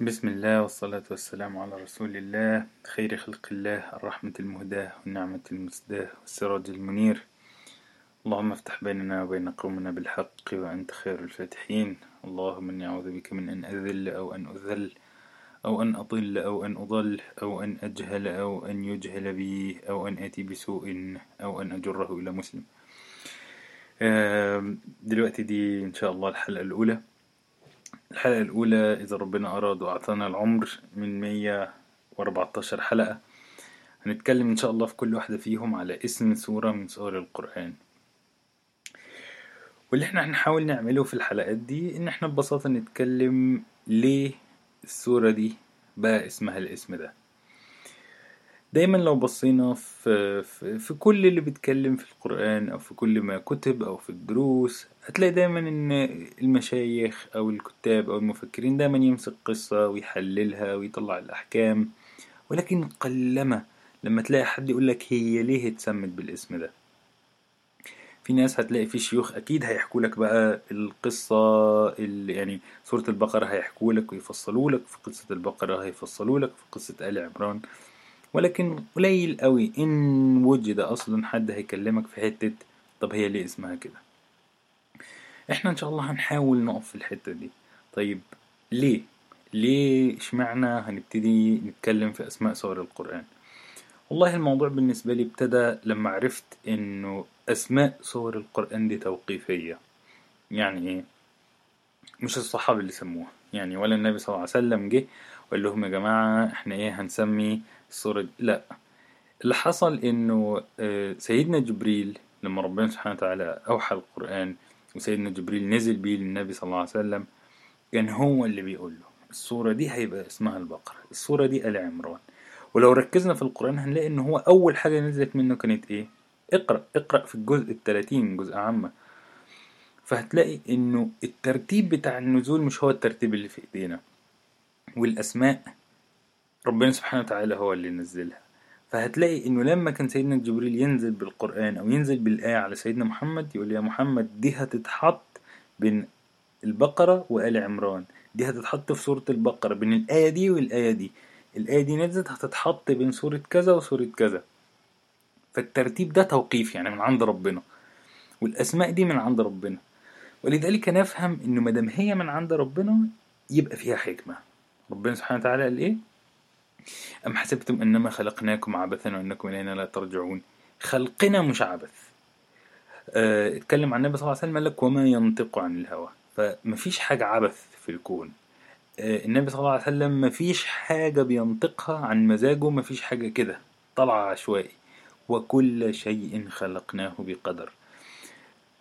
بسم الله والصلاة والسلام على رسول الله خير خلق الله الرحمة المهداة والنعمة المسداة والسراج المنير. اللهم افتح بيننا وبين قومنا بالحق وأنت خير الفاتحين. اللهم إني أعوذ بك من أن أذل أو أن أذل أو أن أضل أو أن أضل أو أن أجهل أو أن يجهل بي أو أن آتي بسوء أو أن أجره إلى مسلم. دلوقتي دي إن شاء الله الحلقة الأولى. الحلقة الأولى إذا ربنا أراد وأعطانا العمر من 114 حلقة هنتكلم إن شاء الله في كل واحدة فيهم على اسم سورة من سور القرآن. واللي إحنا هنحاول نعمله في الحلقات دي إن إحنا ببساطة نتكلم ليه السورة دي بقى اسمها الاسم ده. دايما لو بصينا في, في, في كل اللي بيتكلم في القرآن أو في كل ما كتب أو في الدروس هتلاقي دايما إن المشايخ أو الكتاب أو المفكرين دايما يمسك قصة ويحللها ويطلع الأحكام. ولكن قلما لما تلاقي حد يقولك هي ليه اتسمت بالاسم ده؟ في ناس هتلاقي في شيوخ أكيد هيحكوا لك بقى اللي يعني سورة البقرة هيحكوا لك ويفصلوا لك في قصة البقرة هيفصلوا لك في قصة آل عمران. ولكن قليل قوي. إن وجد أصلا حد هيكلمك في حتة طب هي ليه اسمها كده؟ إحنا إن شاء الله هنحاول نقف في الحتة دي. طيب ليه؟ ليه اشمعنى هنبتدي نتكلم في أسماء سور القرآن؟ والله الموضوع بالنسبة لي ابتدى لما عرفت إنه أسماء سور القرآن دي توقيفية. يعني إيه؟ مش الصحابة اللي سموها. يعني ولا النبي صلى الله عليه وسلم جه وقال لهم يا جماعة إحنا إيه هنسمي السورة دي. لا. اللي حصل إنه آه، سيدنا جبريل لما ربنا سبحانه وتعالى أوحى القرآن وسيدنا جبريل نزل بيه للنبي صلى الله عليه وسلم كان هو اللي بيقول له السورة دي هيبقى اسمها البقرة السورة دي آل عمران. ولو ركزنا في القرآن هنلاقي ان هو أول حاجة نزلت منه كانت إيه؟ اقرأ اقرأ في الجزء التلاتين جزء عامة. فهتلاقي إنه الترتيب بتاع النزول مش هو الترتيب اللي في إيدينا. والأسماء ربنا سبحانه وتعالى هو اللي نزلها فهتلاقي إنه لما كان سيدنا جبريل ينزل بالقرآن أو ينزل بالآية على سيدنا محمد يقول يا محمد دي هتتحط بين البقرة وآل عمران. دي هتتحط في سورة البقرة بين الآية دي والآية دي. الآية دي نزلت هتتحط بين سورة كذا وسورة كذا. فالترتيب ده توقيف يعني من عند ربنا. والأسماء دي من عند ربنا. ولذلك نفهم إنه مادام هي من عند ربنا يبقى فيها حكمة. ربنا سبحانه وتعالى قال إيه؟ أم حسبتم أنما خلقناكم عبثا وأنكم إلينا لا ترجعون؟ خلقنا مش عبث. آه، اتكلم عن النبي صلى الله عليه وسلم قال لك وما ينطق عن الهوى. فمفيش حاجة عبث في الكون. آه، النبي صلى الله عليه وسلم مفيش حاجة بينطقها عن مزاجه مفيش حاجة كده طلع عشوائي. وكل شيء خلقناه بقدر.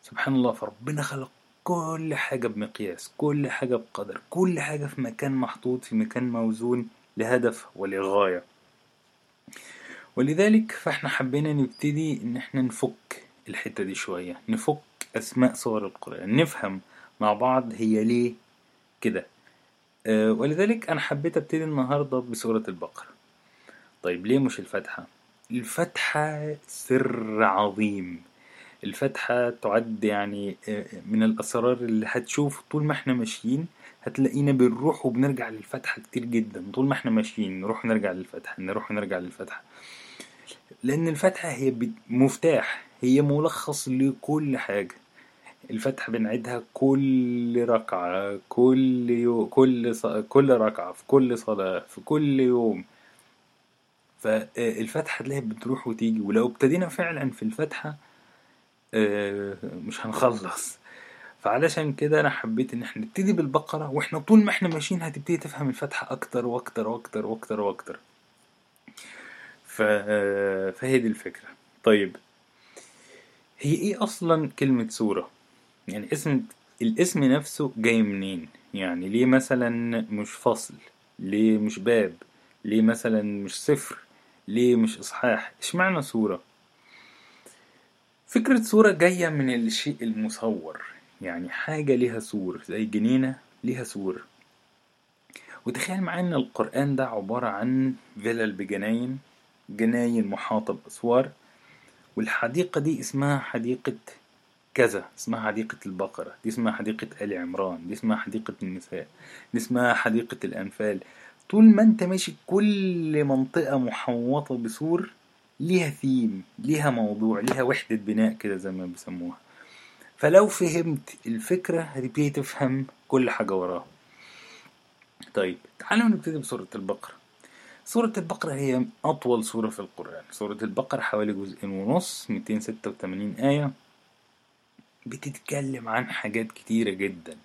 سبحان الله فربنا خلق كل حاجة بمقياس كل حاجة بقدر كل حاجة في مكان محطوط في مكان موزون. لهدف ولغاية. ولذلك فإحنا حبينا نبتدي إن إحنا نفك الحتة دي شوية. نفك أسماء سور القرآن. نفهم مع بعض هي ليه كده. أه ولذلك أنا حبيت أبتدي النهاردة بسورة البقرة. طيب ليه مش الفاتحة؟ الفاتحة سر عظيم. الفاتحة تعد يعني آه، من الأسرار اللي هتشوف طول ما إحنا ماشيين هتلاقينا بنروح وبنرجع للفاتحة كتير جدا. طول ما إحنا ماشيين نروح نرجع للفاتحة نروح ونرجع للفاتحة لأن الفاتحة هي مفتاح هي ملخص لكل حاجة. الفاتحة بنعيدها كل ركعة كل يوم كل ص... كل ركعة في كل صلاة في كل يوم. فالفاتحة تلاقيها بتروح وتيجي. ولو ابتدينا فعلا في الفاتحة آه، مش هنخلص. فعلشان كده أنا حبيت إن إحنا نبتدي بالبقرة وإحنا طول ما إحنا ماشيين هتبتدي تفهم الفاتحة أكتر وأكتر وأكتر وأكتر وأكتر. ف... فهي دي الفكرة. طيب هي إيه أصلا كلمة سورة؟ يعني اسم الاسم نفسه جاي منين؟ يعني ليه مثلا مش فصل؟ ليه مش باب؟ ليه مثلا مش صفر ليه مش إصحاح؟ اشمعنى سورة؟ فكرة صورة جاية من الشيء المصور. يعني حاجة ليها سور زي جنينة ليها سور وتخيل معايا إن القرآن ده عبارة عن فيلل بجناين جناين محاطة بأسوار. والحديقة دي اسمها حديقة كذا اسمها حديقة البقرة دي اسمها حديقة آل عمران دي اسمها حديقة النساء دي اسمها حديقة الأنفال. طول ما انت ماشي كل منطقة محوطة بسور ليها ثيم ليها موضوع ليها وحدة بناء كده زي ما بيسموها. فلو فهمت الفكرة هتبتدي تفهم كل حاجة وراها. طيب تعالوا نبتدي بسورة البقرة. سورة البقرة هي أطول سورة في القرآن. سورة البقرة حوالي جزئين ونص 286 آية. بتتكلم عن حاجات كتيرة جدا.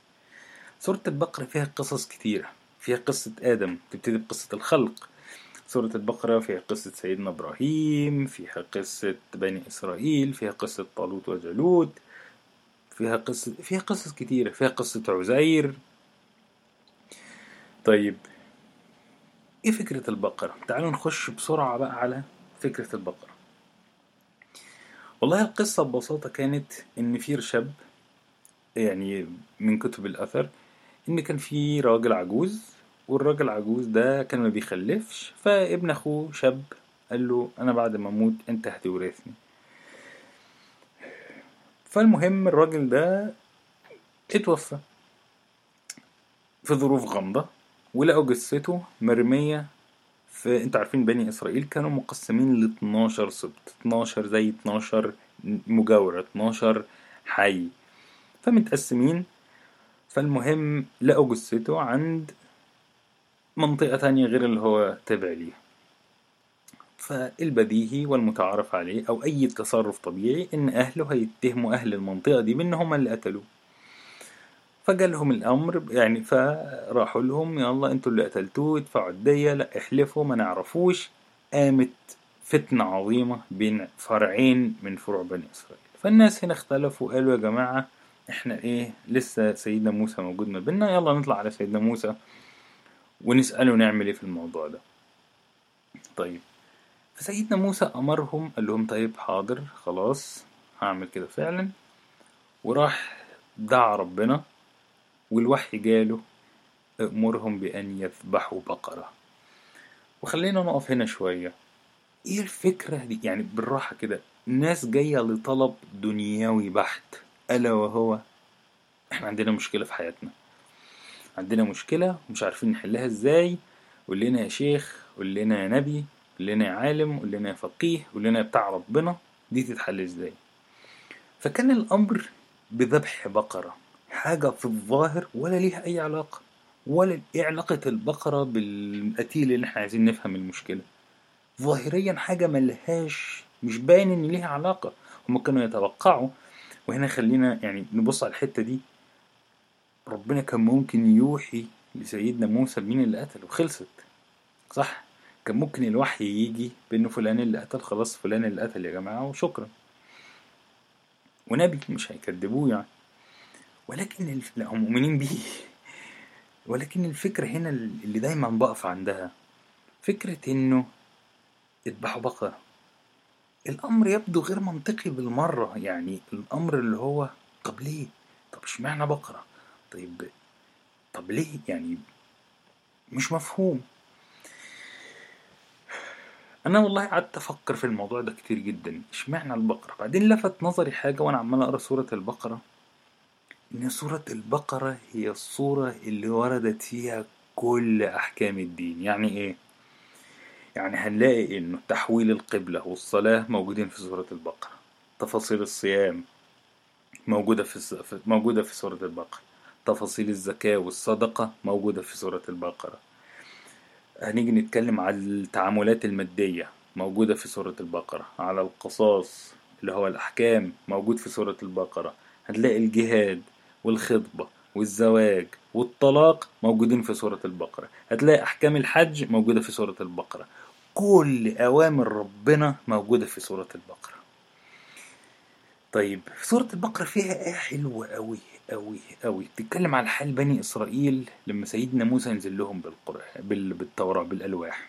سورة البقرة فيها قصص كتيرة. فيها قصة آدم. تبتدي بقصة الخلق. سورة البقرة فيها قصة سيدنا إبراهيم فيها قصة بني إسرائيل فيها قصة طالوت وجالوت فيها قصة فيها قصص كتيرة فيها قصة عزير طيب إيه فكرة البقرة؟ تعالوا نخش بسرعة بقى على فكرة البقرة والله القصة ببساطة كانت إن في شاب يعني من كتب الأثر إن كان في راجل عجوز والراجل العجوز ده كان ما بيخلفش فابن أخوه شاب قال له أنا بعد ما أموت أنت هتورثني. فالمهم الراجل ده اتوفى في ظروف غامضة ولقوا جثته مرمية في أنتوا عارفين بني إسرائيل كانوا مقسمين ل 12 سبط 12 زي 12 مجاورة 12 حي فمتقسمين. فالمهم لقوا جثته عند منطقة تانية غير اللي هو تابع ليها. فالبديهي والمتعارف عليه أو أي تصرف طبيعي إن أهله هيتهموا أهل المنطقة دي بإن هم اللي قتلوه. فجالهم الأمر يعني فراحوا لهم يلا أنتوا اللي قتلتوه ادفعوا الدية لا احلفوا ما نعرفوش. قامت فتنة عظيمة بين فرعين من فروع بني إسرائيل. فالناس هنا اختلفوا قالوا يا جماعة إحنا إيه لسه سيدنا موسى موجود ما بيننا يلا نطلع على سيدنا موسى. ونسأله نعمل إيه في الموضوع ده. طيب. فسيدنا موسى أمرهم قال لهم طيب حاضر خلاص هعمل كده فعلا. وراح دعا ربنا والوحي جاله أمرهم بأن يذبحوا بقرة. وخلينا نقف هنا شوية. إيه الفكرة دي؟ يعني بالراحة كده ناس جاية لطلب دنيوي بحت ألا وهو إحنا عندنا مشكلة في حياتنا. عندنا مشكلة ومش عارفين نحلها إزاي. قول لنا يا شيخ قول لنا يا نبي قول لنا يا عالم قول لنا يا فقيه قول لنا بتاع ربنا. دي تتحل إزاي؟ فكان الأمر بذبح بقرة حاجة في الظاهر ولا ليها أي علاقة ولا إيه علاقة البقرة بالقتيل اللي إحنا عايزين نفهم المشكلة. ظاهريا حاجة ملهاش مش باين إن ليها علاقة. هم كانوا يتوقعوا وهنا خلينا يعني نبص على الحتة دي. ربنا كان ممكن يوحي لسيدنا موسى مين اللي قتل وخلصت صح؟ كان ممكن الوحي يجي بإنه فلان اللي قتل خلاص فلان اللي قتل يا جماعة وشكرا. ونبي مش هيكذبوه يعني. ولكن الف... لا هم مؤمنين بيه. ولكن الفكرة هنا اللي دايما بقف عندها فكرة إنه اذبحوا بقرة. الأمر يبدو غير منطقي بالمرة يعني الأمر اللي هو طب ليه؟ طب اشمعنى بقرة؟ طيب طب ليه؟ يعني مش مفهوم. أنا والله قعدت أفكر في الموضوع ده كتير جدا. إشمعنى البقرة؟ بعدين لفت نظري حاجة وأنا عمال أقرأ سورة البقرة إن سورة البقرة هي الصورة اللي وردت فيها كل أحكام الدين. يعني إيه؟ يعني هنلاقي إنه تحويل القبلة والصلاة موجودين في سورة البقرة. تفاصيل الصيام موجودة في موجودة في سورة البقرة. تفاصيل الزكاة والصدقة موجودة في سورة البقرة. هنيجي نتكلم على التعاملات المادية موجودة في سورة البقرة على القصاص اللي هو الأحكام موجود في سورة البقرة. هتلاقي الجهاد والخطبة والزواج والطلاق موجودين في سورة البقرة. هتلاقي أحكام الحج موجودة في سورة البقرة. كل أوامر ربنا موجودة في سورة البقرة. طيب سورة البقرة فيها آية حلوة أوي. أوي أوي. بتتكلم على حال بني إسرائيل لما سيدنا موسى نزل لهم بالقرآن بالتوراة بالألواح.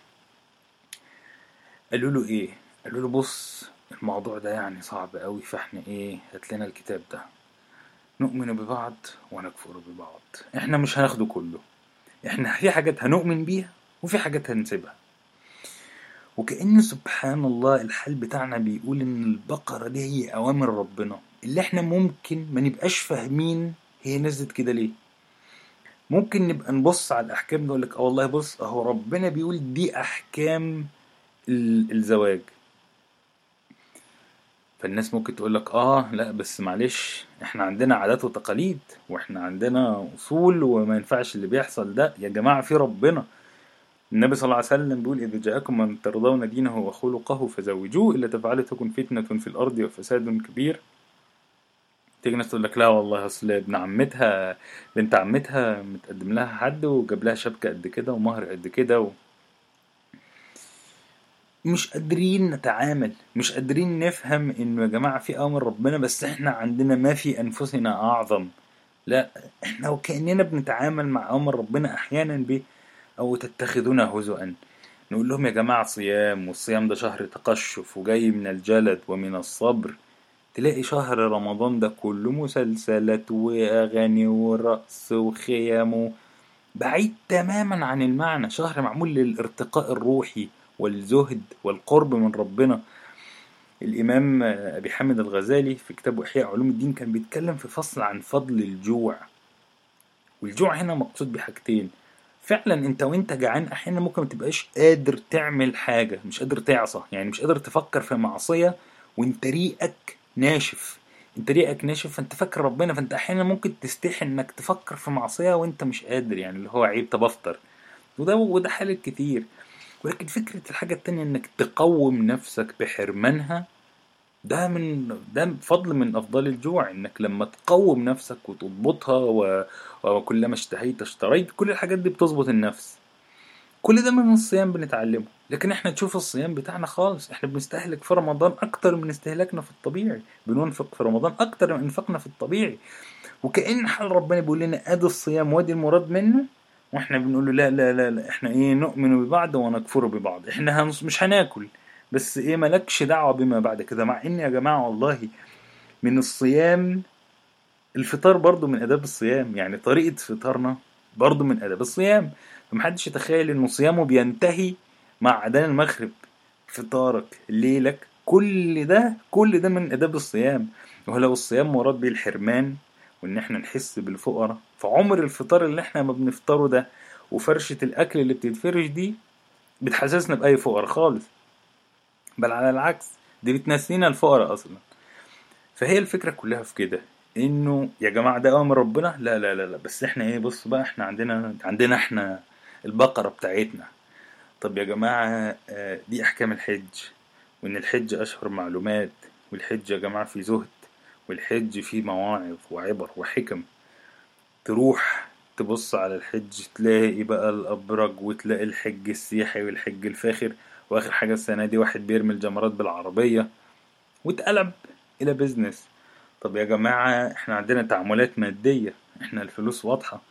قالوا له إيه؟ قالوا له بص الموضوع ده يعني صعب أوي فإحنا إيه هات لنا الكتاب ده. نؤمن ببعض ونكفر ببعض. إحنا مش هناخده كله. إحنا في حاجات هنؤمن بيها وفي حاجات هنسيبها. وكأن سبحان الله الحال بتاعنا بيقول إن البقرة دي هي أوامر ربنا. اللي إحنا ممكن ما نبقاش فاهمين هي نزلت كده ليه. ممكن نبقى نبص على الأحكام نقول لك آه والله بص أهو ربنا بيقول دي أحكام الزواج. فالناس ممكن تقول لك آه لأ بس معلش إحنا عندنا عادات وتقاليد وإحنا عندنا أصول وما ينفعش اللي بيحصل ده. يا جماعة في ربنا. النبي صلى الله عليه وسلم بيقول إذا جاءكم من ترضون دينه وخلقه فزوجوه إلا تفعلوا تكن فتنة في الأرض وفساد كبير. تيجي ناس تقول لك لا والله أصل ابن عمتها بنت عمتها متقدم لها حد وجاب لها شبكة قد كده ومهر قد كده و... مش قادرين نتعامل مش قادرين نفهم إنه يا جماعة في أمر ربنا بس إحنا عندنا ما في أنفسنا أعظم. لا إحنا وكأننا بنتعامل مع أمر ربنا أحيانا ب أو تتخذونه هزؤا. نقول لهم يا جماعة صيام والصيام ده شهر تقشف وجاي من الجلد ومن الصبر. تلاقي شهر رمضان ده كله مسلسلات وأغاني ورقص وخيام بعيد تماما عن المعنى. شهر معمول للارتقاء الروحي والزهد والقرب من ربنا. الإمام أبي حامد الغزالي في كتابه إحياء علوم الدين كان بيتكلم في فصل عن فضل الجوع. والجوع هنا مقصود بحاجتين. فعلا أنت وأنت جعان أحيانا ممكن متبقاش قادر تعمل حاجة مش قادر تعصى. يعني مش قادر تفكر في معصية وانت ريقك ناشف. انت ريقك ناشف فانت فاكر ربنا فانت أحيانا ممكن تستحي إنك تفكر في معصية وأنت مش قادر يعني اللي هو عيب طب أفطر. وده وده حالة كتير. ولكن فكرة الحاجة التانية إنك تقوم نفسك بحرمانها ده من ده فضل من أفضال الجوع إنك لما تقوم نفسك وتضبطها و... وكلما اشتهيت اشتريت كل الحاجات دي بتظبط النفس. كل ده من الصيام بنتعلمه. لكن إحنا تشوف الصيام بتاعنا خالص. إحنا بنستهلك في رمضان أكتر من استهلاكنا في الطبيعي. بننفق في رمضان أكتر من انفقنا في الطبيعي. وكأن حال ربنا بيقول لنا أدي الصيام وادي المراد منه وإحنا بنقول له لا لا لا, لا. إحنا إيه نؤمن ببعض ونكفر ببعض. إحنا هنص مش هناكل. بس إيه مالكش دعوة بما بعد كده. مع إن يا جماعة والله من الصيام الفطار برضو من آداب الصيام. يعني طريقة فطارنا برضو من آداب الصيام. فمحدش يتخيل إنه صيامه بينتهي مع أذان المغرب فطارك ليلك. كل ده كل ده من أداب الصيام. ولو الصيام مراد بيه الحرمان وإن إحنا نحس بالفقراء فعمر الفطار اللي إحنا ما بنفطره ده وفرشة الأكل اللي بتتفرش دي بتحسسنا بأي فقر خالص. بل على العكس دي بتنسينا الفقراء أصلا. فهي الفكرة كلها في كده إنه يا جماعة ده أمر ربنا؟ لا لا لا لا. بس إحنا إيه؟ بص بقى إحنا عندنا عندنا إحنا البقرة بتاعتنا. طب يا جماعة دي أحكام الحج وإن الحج أشهر معلومات والحج يا جماعة في زهد والحج فيه مواعظ وعبر وحكم. تروح تبص على الحج تلاقي بقى الأبرج وتلاقي الحج السياحي والحج الفاخر وآخر حاجة السنة دي واحد بيرمي الجمرات بالعربية واتقلب إلى بيزنس طب يا جماعة إحنا عندنا تعاملات مادية إحنا الفلوس واضحة.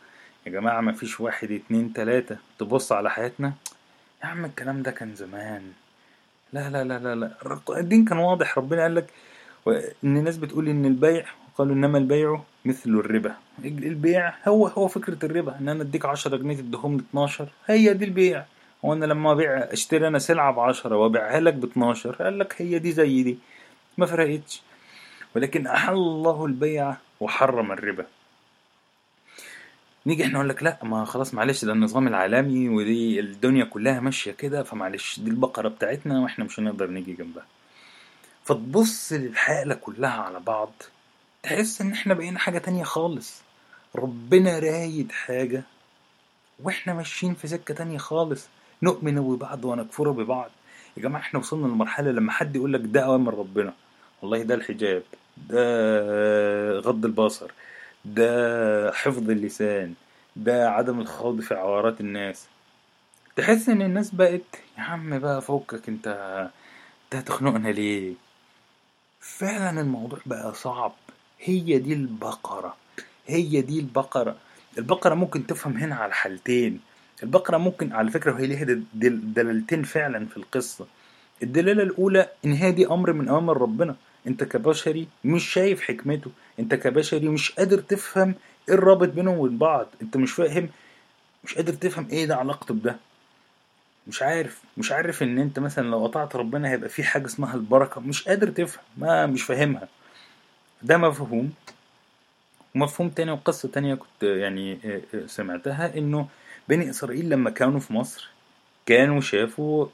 يا جماعة مفيش واحد اتنين تلاتة تبص على حياتنا يا عم الكلام ده كان زمان. لا لا لا لا الدين كان واضح. ربنا قال لك إن الناس بتقول إن البيع قالوا إنما البيع مثل الربا. البيع هو هو فكرة الربا. إن أنا أديك 10 جنيه تديهم لي 12 هي دي البيع. هو أنا لما أبيع أشتري أنا سلعة ب 10 وأبيعها لك ب 12 قال لك هي دي زي دي. ما فرقتش. ولكن أحل الله البيع وحرم الربا. نيجي إحنا نقول لك لا ما خلاص معلش ده النظام العالمي ودي الدنيا كلها ماشية كده فمعلش دي البقرة بتاعتنا وإحنا مش هنقدر نيجي جنبها. فتبص للحالة كلها على بعض تحس إن إحنا بقينا حاجة تانية خالص. ربنا رايد حاجة وإحنا ماشيين في سكة تانية خالص. نؤمن ببعض ونكفر ببعض. يا جماعة إحنا وصلنا لمرحلة لما حد يقول لك ده أوامر ربنا. والله ده الحجاب ده غض البصر. ده حفظ اللسان ده عدم الخوض في عورات الناس. تحس إن الناس بقت يا عم بقى فوقك أنت أنت هتخنقنا ليه؟ فعلا الموضوع بقى صعب. هي دي البقرة هي دي البقرة. البقرة ممكن تفهم هنا على حالتين. البقرة ممكن على فكرة وهي ليها دلالتين فعلا في القصة. الدلالة الأولى إن هي دي أمر من أوامر ربنا. أنت كبشري مش شايف حكمته أنت كبشري مش قادر تفهم إيه الرابط بينهم وبين بعض أنت مش فاهم مش قادر تفهم إيه ده علاقته بده. مش عارف مش عارف ان انت مثلا لو قطعت ربنا هيبقى في حاجة اسمها البركة مش قادر تفهم ما مش فاهمها. ده مفهوم. ومفهوم تاني وقصة تانية كنت يعني آه، آه، سمعتها إنه بني إسرائيل لما كانوا في مصر كانوا شافوا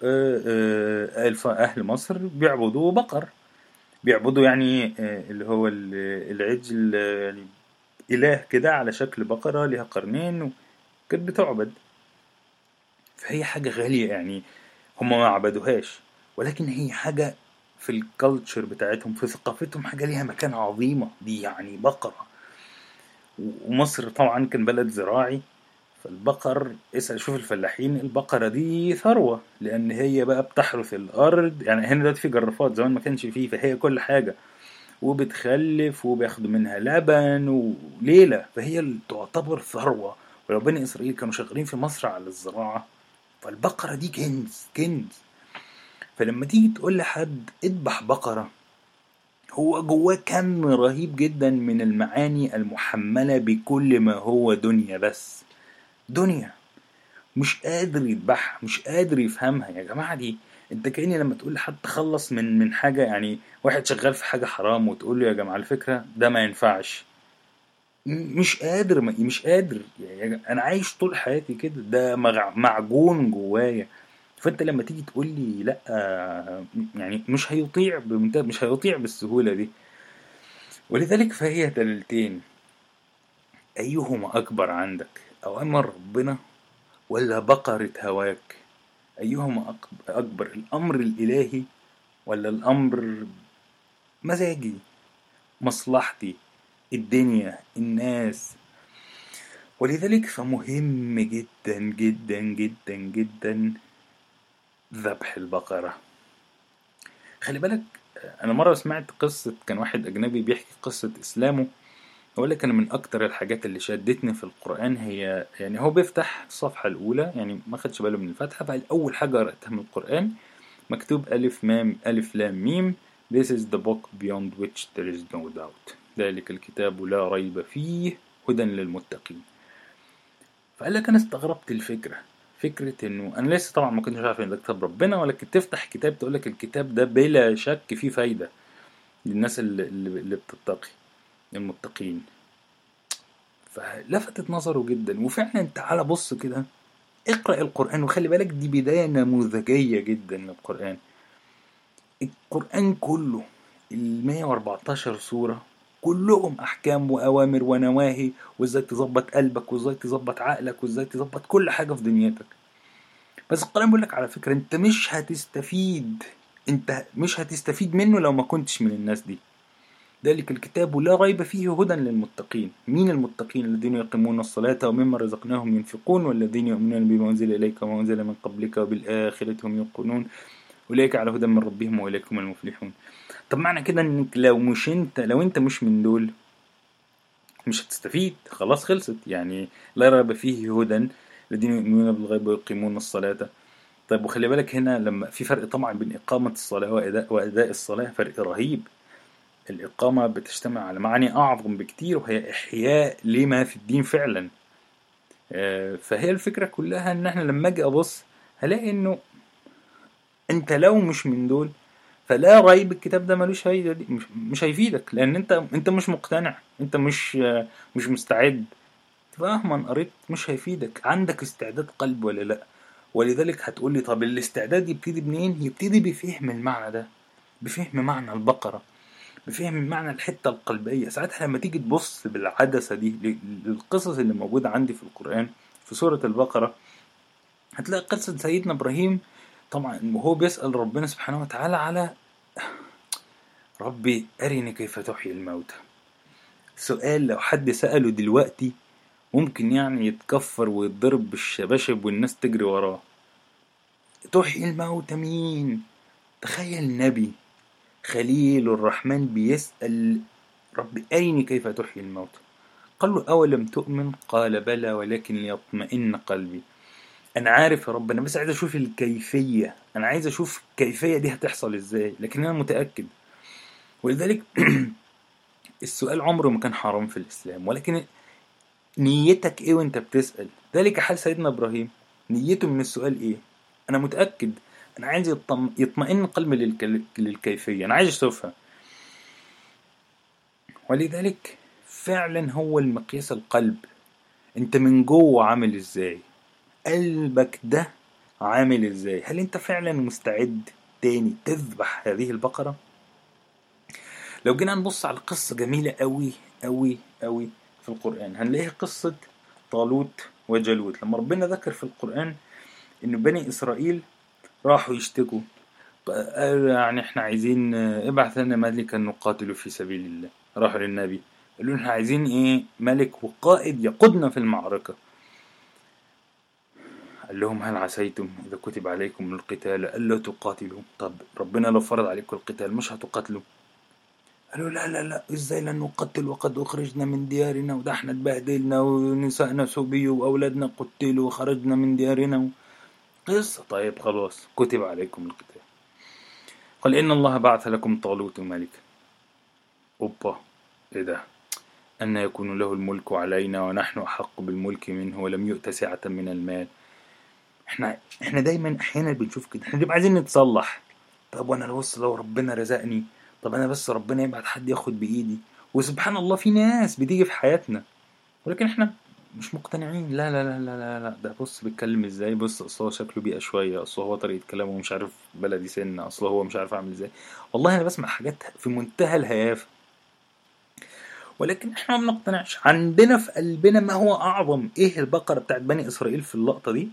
أهل مصر بيعبدوا بقر. بيعبدوا يعني اللي هو العجل يعني إله كده على شكل بقرة لها قرنين وكانت بتعبد. فهي حاجة غالية يعني هم ما عبدوهاش. ولكن هي حاجة في الكالتشر بتاعتهم في ثقافتهم حاجة ليها مكانة عظيمة. دي يعني بقرة. ومصر طبعا كان بلد زراعي. فالبقر اسأل شوف الفلاحين البقرة دي ثروة لأن هي بقى بتحرث الأرض. يعني هنا دلوقتي في جرافات زمان ما كانش فيه فهي كل حاجة. وبتخلف وبياخدوا منها لبن وليلة. فهي تعتبر ثروة. ولو بني إسرائيل كانوا شغالين في مصر على الزراعة فالبقرة دي كنز كنز فلما تيجي تقول لحد اذبح بقرة هو جواه كم رهيب جدا من المعاني المحملة بكل ما هو دنيا بس. دنيا. مش قادر يذبحها مش قادر يفهمها. يا جماعة دي انت كأني لما تقول لحد تخلص من من حاجة يعني واحد شغال في حاجة حرام وتقول له يا جماعة على فكرة ده ما ينفعش. مش قادر مش قادر. يعني أنا عايش طول حياتي كده ده معجون جوايا. فأنت لما تيجي تقول لي لأ يعني مش هيطيع بمنتهى مش هيطيع بالسهولة دي. ولذلك فهي دليلتين. أيهما أكبر عندك؟ أوامر ربنا ولا بقره هواك؟ أيهما أكبر الأمر الإلهي ولا الأمر مزاجي؟ مصلحتي الدنيا الناس. ولذلك فمهم جدا جدا جدا جدا ذبح البقرة. خلي بالك أنا مرة سمعت قصة كان واحد أجنبي بيحكي قصة إسلامه. أقول لك أنا من أكتر الحاجات اللي شدتني في القرآن هي يعني هو بيفتح الصفحة الأولى يعني ما خدش باله من الفتحة فأول حاجة قرأتها من القرآن مكتوب ألف مام ألف لام ميم This is the book beyond which there is no doubt. ذلك الكتاب لا ريب فيه هدى للمتقين. فقال لك أنا استغربت الفكرة فكرة إنه أنا لسه طبعا ما كنتش عارف إن ده كتاب ربنا ولكن تفتح كتاب تقول لك الكتاب ده بلا شك فيه فايدة للناس اللي, اللي بتتقي المتقين. فلفتت نظره جدا. وفعلا تعالى بص كده اقرأ القرآن. وخلي بالك دي بداية نموذجية جدا للقرآن القرآن. كله ال 114 سورة كلهم أحكام وأوامر ونواهي وإزاي تظبط قلبك وإزاي تظبط عقلك وإزاي تظبط كل حاجة في دنيتك. بس القرآن بيقول لك على فكرة أنت مش هتستفيد أنت مش هتستفيد منه لو ما كنتش من الناس دي. ذلك الكتاب لا ريب فيه هدى للمتقين. مين المتقين الذين يقيمون الصلاة ومما رزقناهم ينفقون والذين يؤمنون بما أنزل إليك وما أنزل من قبلك وبالآخرة هم يوقنون؟ أولئك على هدى من ربهم وأولئك هم المفلحون. طب معنى كده إنك لو مش أنت لو أنت مش من دول مش هتستفيد. خلاص خلصت. يعني لا ريب فيه هدى الذين يؤمنون بالغيب ويقيمون الصلاة. طيب وخلي بالك هنا لما في فرق طبعا بين إقامة الصلاة وأداء, وأداء الصلاة فرق رهيب. الإقامة بتجتمع على معاني أعظم بكتير وهي إحياء لما في الدين فعلا. آه، فهي الفكرة كلها إن إحنا لما أجي أبص هلاقي إنه أنت لو مش من دول فلا ريب الكتاب ده ملوش فايده مش, هيفيدك لأن أنت أنت مش مقتنع أنت مش مش مستعد. مهما قريت مش هيفيدك عندك استعداد قلب ولا لأ؟ ولذلك هتقول لي طب الاستعداد يبتدي منين؟ يبتدي بفهم المعنى ده بفهم معنى البقرة. بفهم معنى الحتة القلبية. ساعتها لما تيجي تبص بالعدسة دي للقصص اللي موجودة عندي في القرآن في سورة البقرة هتلاقي قصة سيدنا إبراهيم. طبعا وهو بيسأل ربنا سبحانه وتعالى على ربي أرني كيف تحيي الموتى. سؤال لو حد سأله دلوقتي ممكن يعني يتكفر ويتضرب بالشباشب والناس تجري وراه. تحيي الموتى مين؟ تخيل نبي. خليل الرحمن بيسأل ربي أرني كيف تحيي الموتى قال له أولم تؤمن؟ قال بلى ولكن ليطمئن قلبي. أنا عارف يا رب أنا بس عايز أشوف الكيفية. أنا عايز أشوف الكيفيه دي هتحصل إزاي لكن أنا متأكد. ولذلك السؤال عمره ما كان حرام في الإسلام ولكن نيتك إيه وأنت بتسأل؟ ذلك حال سيدنا إبراهيم. نيته من السؤال إيه؟ أنا متأكد أنا عايز يطمئن قلبي للكيفية. أنا عايز أشوفها. ولذلك فعلا هو المقياس القلب. أنت من جوه عامل إزاي؟ قلبك ده عامل إزاي؟ هل أنت فعلا مستعد تاني تذبح هذه البقرة؟ لو جينا نبص على قصة جميلة قوي قوي قوي في القرآن. هنلاقيها قصة طالوت وجالوت لما ربنا ذكر في القرآن إن بني إسرائيل راحوا يشتكوا. قالوا يعني إحنا عايزين ابعث لنا ملكا نقاتل في سبيل الله. راحوا للنبي. قالوا إحنا عايزين إيه؟ ملك وقائد يقودنا في المعركة. قال لهم هل عسيتم إذا كتب عليكم القتال ألا تقاتلوا؟ طب ربنا لو فرض عليكم القتال مش هتقاتلوا. قالوا لا لا لا إزاي لن نقتل؟ وقد أخرجنا من ديارنا وده إحنا اتبهدلنا ونسائنا سبيوا وأولادنا قتلوا وخرجنا من ديارنا. قصة. طيب خلاص. كتب عليكم القتال. قال إن الله بعث لكم طالوت ملكا أوبا. إيه ده؟ أن يكون له الملك علينا ونحن أحق بالملك منه ولم يؤت سعة من المال. إحنا إحنا دايما أحيانا بنشوف كده. إحنا بنبقى عايزين نتصلح. طب وأنا بص لو ربنا رزقني. طب أنا بس ربنا يبعت حد ياخد بإيدي. وسبحان الله في ناس بتيجي في حياتنا. ولكن إحنا مش مقتنعين. لا لا لا لا لا, لا. ده بص بيتكلم إزاي؟ بص أصل هو شكله بيئة شوية. أصل هو طريقة كلامه مش عارف بلدي سن أصل هو مش عارف اعمل إزاي. والله أنا بسمع حاجات في منتهى الهيافة. ولكن إحنا ما بنقتنعش. عندنا في قلبنا ما هو أعظم. إيه البقرة بتاعت بني إسرائيل في اللقطة دي؟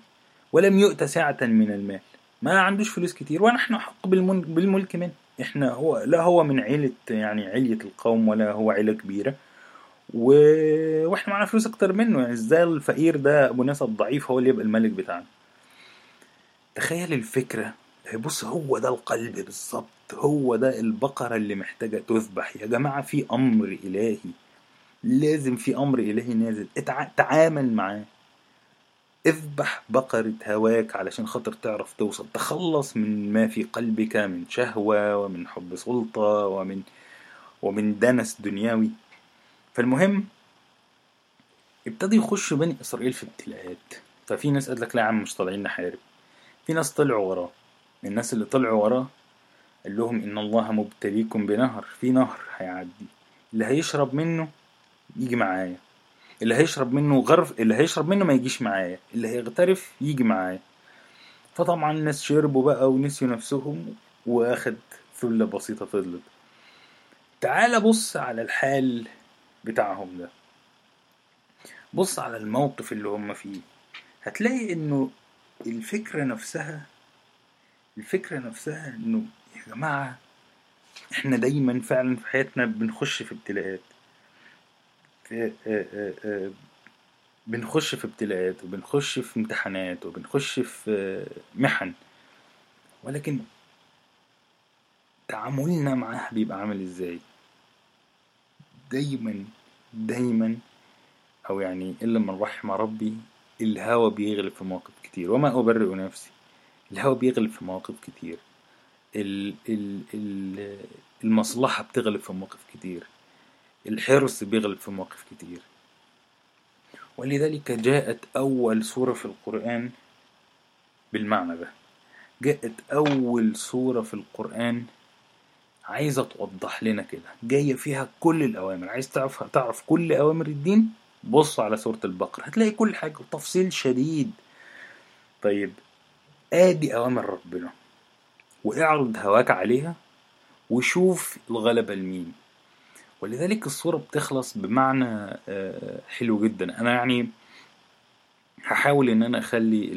ولم يؤت سعة من المال. ما عندوش فلوس كتير. ونحن حق بالملك منه. إحنا هو لا هو من عيلة يعني علية القوم ولا هو عيلة كبيرة. و... وإحنا معانا فلوس أكتر منه. يعني إزاي الفقير ده أبو ناس الضعيف هو اللي يبقى الملك بتاعنا؟ تخيل الفكرة. بص هو ده القلب بالظبط. هو ده البقرة اللي محتاجة تذبح. يا جماعة في أمر إلهي. لازم في أمر إلهي نازل. اتع... تعامل معاه. اذبح بقرة هواك علشان خاطر تعرف توصل. تخلص من ما في قلبك من شهوة ومن حب سلطة ومن ومن دنس دنيوي فالمهم ابتدوا يخشوا بني إسرائيل في ابتلاءات ففي ناس قالت لك لا يا عم مش طالعين نحارب. في ناس طلعوا وراه. الناس اللي طلعوا وراه قال لهم إن الله مبتليكم بنهر في نهر هيعدي. اللي هيشرب منه يجي معايا. اللي هيشرب منه غرف اللي هيشرب منه ما يجيش معايا. اللي هيغترف يجي معايا. فطبعا الناس شربوا بقى ونسيوا نفسهم وأخد ثلة بسيطة فضلت. تعال بص على الحال بتاعهم ده. بص على الموقف اللي هم فيه. هتلاقي إنه الفكرة نفسها الفكرة نفسها إنه يا جماعة إحنا دايما فعلا في حياتنا بنخش في ابتلاءات. في آه، آه، آه، بنخش في ابتلاءات وبنخش في امتحانات وبنخش في محن. ولكن تعاملنا معاها بيبقى عامل إزاي؟ دايما دايما أو يعني إلا من رحم ربي الهوى بيغلب في مواقف كتير. وما أبرئ نفسي الهوى بيغلب في مواقف كتير. ال ال المصلحة بتغلب في مواقف كتير. الحرص بيغلب في مواقف كتير. ولذلك جاءت أول سورة في القرآن بالمعنى ده. جاءت أول سورة في القرآن عايزة توضح لنا كده. جاية فيها كل الأوامر. عايز تعرف تعرف كل أوامر الدين؟ بص على سورة البقرة. هتلاقي كل حاجة تفصيل شديد. طيب آدي أوامر ربنا. واعرض هواك عليها وشوف الغلبة لمين. ولذلك الصورة بتخلص بمعنى آه، حلو جدا. أنا يعني هحاول إن أنا أخلي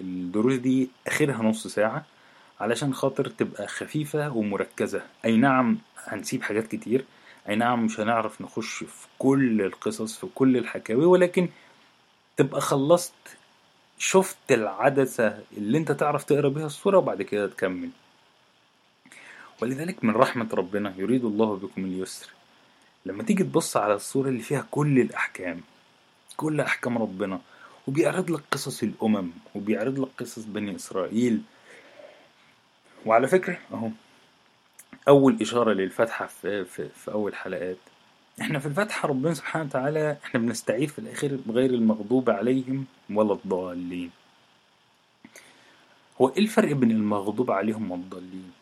الدروس دي آخرها نص ساعة. علشان خاطر تبقى خفيفة ومركزة. أي نعم هنسيب حاجات كتير. أي نعم مش هنعرف نخش في كل القصص في كل الحكاوي ولكن تبقى خلصت شفت العدسة اللي أنت تعرف تقرأ بيها الصورة وبعد كده تكمل. ولذلك من رحمة ربنا يريد الله بكم اليسر. لما تيجي تبص على الصورة اللي فيها كل الأحكام كل أحكام ربنا وبيعرض لك قصص الأمم وبيعرض لك قصص بني إسرائيل وعلى فكرة أهو. أول إشارة للفتحة في, في, في أول حلقات. إحنا في الفتحة ربنا سبحانه وتعالى إحنا بنستعيذ في الأخير بغير المغضوب عليهم ولا الضالين. هو إيه الفرق بين المغضوب عليهم والضالين؟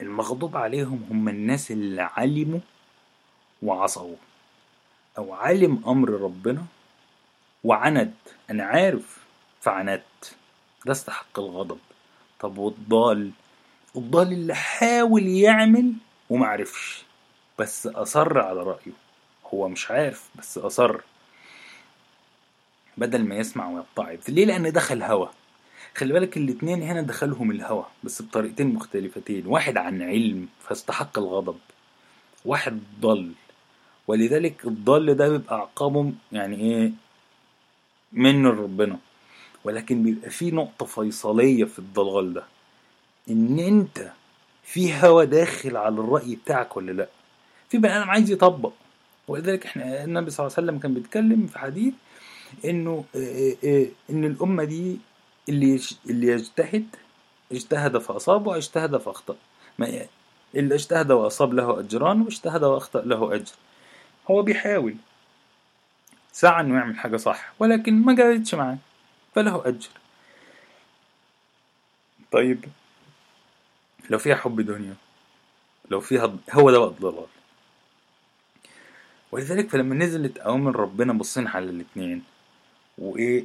المغضوب عليهم هم الناس اللي علموا وعصوا أو علم أمر ربنا وعند. أنا عارف فعندت ده استحق الغضب. طب والضال؟ الضال اللي حاول يعمل ومعرفش بس أصر على رأيه. هو مش عارف بس أصر. بدل ما يسمع ويتعظ ليه؟ لأن دخل هوا. خلي بالك الاتنين هنا دخلهم الهوى بس بطريقتين مختلفتين. واحد عن علم فاستحق الغضب. واحد ضل ولذلك الضال ده بيبقى عقابه يعني إيه؟ من ربنا ولكن بيبقى في نقطة فيصلية في الضلال ده. إن أنت في هوى داخل على الرأي بتاعك ولا لأ؟ في بني آدم عايز يطبق. ولذلك إحنا النبي صلى الله عليه وسلم كان بيتكلم في حديث إنه إن الأمة دي اللي اللي يجتهد اجتهد فأصاب واجتهد فأخطأ. ما اللي اجتهد وأصاب له أجران واجتهد وأخطأ له أجر. هو بيحاول. سعى إنه يعمل حاجة صح ولكن ما جابتش معاه. فله أجر. طيب لو فيها حب دنيا لو فيها هو ده بقى الضلال. ولذلك فلما نزلت أوامر ربنا بصينا على الاتنين وإيه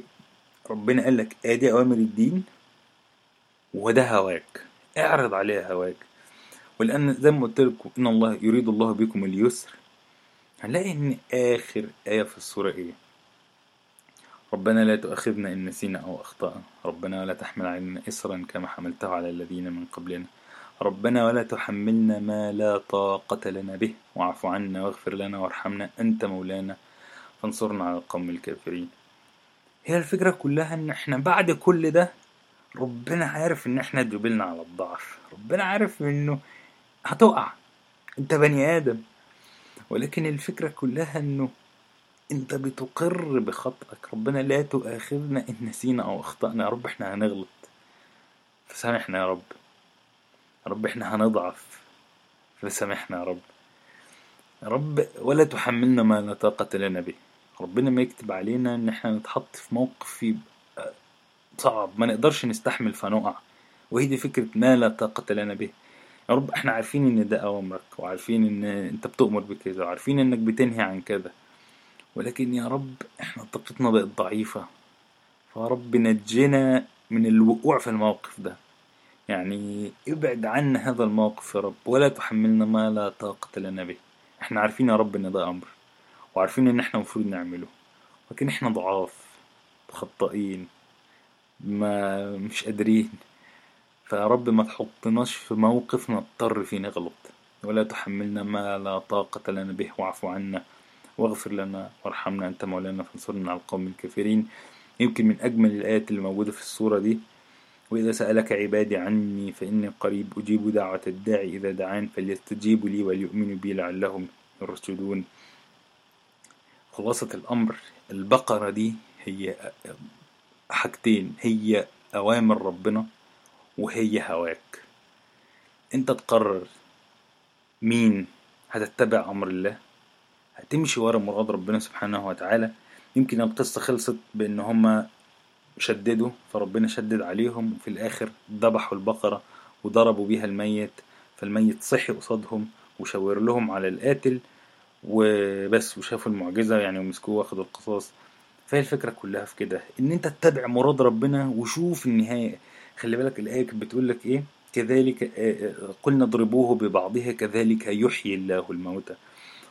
ربنا قال لك ادي أوامر الدين وده هواك. اعرض عليها هواك. ولأن زي ما قلت لكم إن الله يريد الله بكم اليسر. هنلاقي إن آخر آية في السورة إيه؟ ربنا لا تؤاخذنا إن نسينا أو أخطأنا. ربنا ولا تحمل علينا اسرا كما حملته على الذين من قبلنا. ربنا ولا تحملنا ما لا طاقة لنا به. واعف عنا واغفر لنا وارحمنا. أنت مولانا. فانصرنا على القوم الكافرين. هي الفكرة كلها إن إحنا بعد كل ده ربنا عارف إن إحنا جبلنا على الضعف. ربنا عارف إنه هتقع. أنت بني آدم. ولكن الفكرة كلها إنه انت بتقر بخطأك. ربنا لا تؤاخذنا إن نسينا أو أخطأنا. يا رب إحنا هنغلط. فسامحنا يا رب. يا رب إحنا هنضعف. فسامحنا يا رب. يا رب ولا تحملنا ما لا طاقة لنا به. ربنا ما يكتب علينا إن إحنا نتحط في موقف يبقى صعب. ما نقدرش نستحمل فنقع. وهي دي فكرة ما لا طاقة لنا به. يا رب إحنا عارفين إن ده أوامرك وعارفين إن أنت بتؤمر بكذا وعارفين إنك بتنهي عن كذا. ولكن يا رب إحنا طاقتنا بقت ضعيفة. فيا رب نجنا من الوقوع في الموقف ده. يعني ابعد عنا هذا الموقف يا رب ولا تحملنا ما لا طاقة لنا به. إحنا عارفين يا رب إن ده أمر وعارفين إن إحنا المفروض نعمله. لكن إحنا ضعاف خطائين ما مش قادرين. فيا رب ما تحطناش في موقف نضطر فيه نغلط. ولا تحملنا ما لا طاقة لنا به واعف عنا. واغفر لنا وارحمنا أنت مولانا فانصرنا على القوم الكافرين. يمكن من أجمل الآيات اللي موجودة في السورة دي وإذا سألك عبادي عني فإني قريب أجيب دعوة الداعي. إذا دعان فليستجيبوا لي وليؤمنوا بي لعلهم يرشدون. خلاصة الأمر البقرة دي هي حاجتين هي أوامر ربنا وهي هواك. أنت تقرر مين هتتبع أمر الله؟ هتمشي ورا مراد ربنا سبحانه وتعالى. يمكن القصة خلصت بأن هما شددوا فربنا شدد عليهم وفي الآخر ذبحوا البقرة وضربوا بيها الميت فالميت صحي قصادهم وشاور لهم على القاتل وبس وشافوا المعجزة يعني ومسكوه واخدوا القصاص. فهي الفكرة كلها في كده إن أنت تتبع مراد ربنا وشوف النهاية. خلي بالك الآية كانت بتقول لك إيه؟ كذلك قلنا اضربوه ببعضها كذلك يحيي الله الموتى.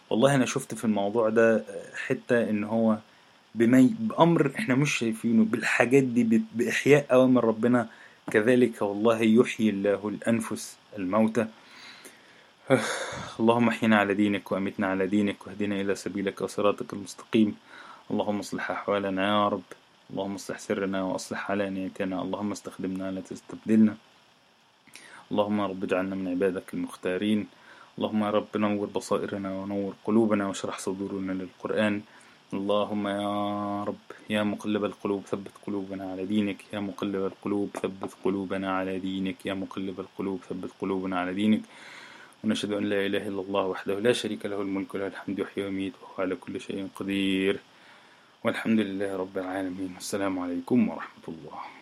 والله أنا شفت في الموضوع ده حتة إن هو بمي بأمر إحنا مش شايفينه بالحاجات دي بإحياء أوامر ربنا كذلك والله يحيي الله الأنفس الموتى. اللهم احينا على دينك وأمتنا على دينك واهدنا إلى سبيلك وصراطك المستقيم. اللهم اصلح أحوالنا يا رب. اللهم اصلح سرنا وأصلح علانيتنا. اللهم استخدمنا لا تستبدلنا. اللهم رب اجعلنا من عبادك المختارين. اللهم يا رب نور بصائرنا ونور قلوبنا واشرح صدورنا للقرآن. اللهم يا رب يا مقلب القلوب ثبت قلوبنا على دينك. يا مقلب القلوب ثبت قلوبنا على دينك. يا مقلب القلوب ثبت قلوبنا على دينك. ونشهد أن لا إله إلا الله وحده لا شريك له الملك وله الحمد يحيي ويميت وهو على كل شيء قدير. والحمد لله رب العالمين. والسلام عليكم ورحمة الله.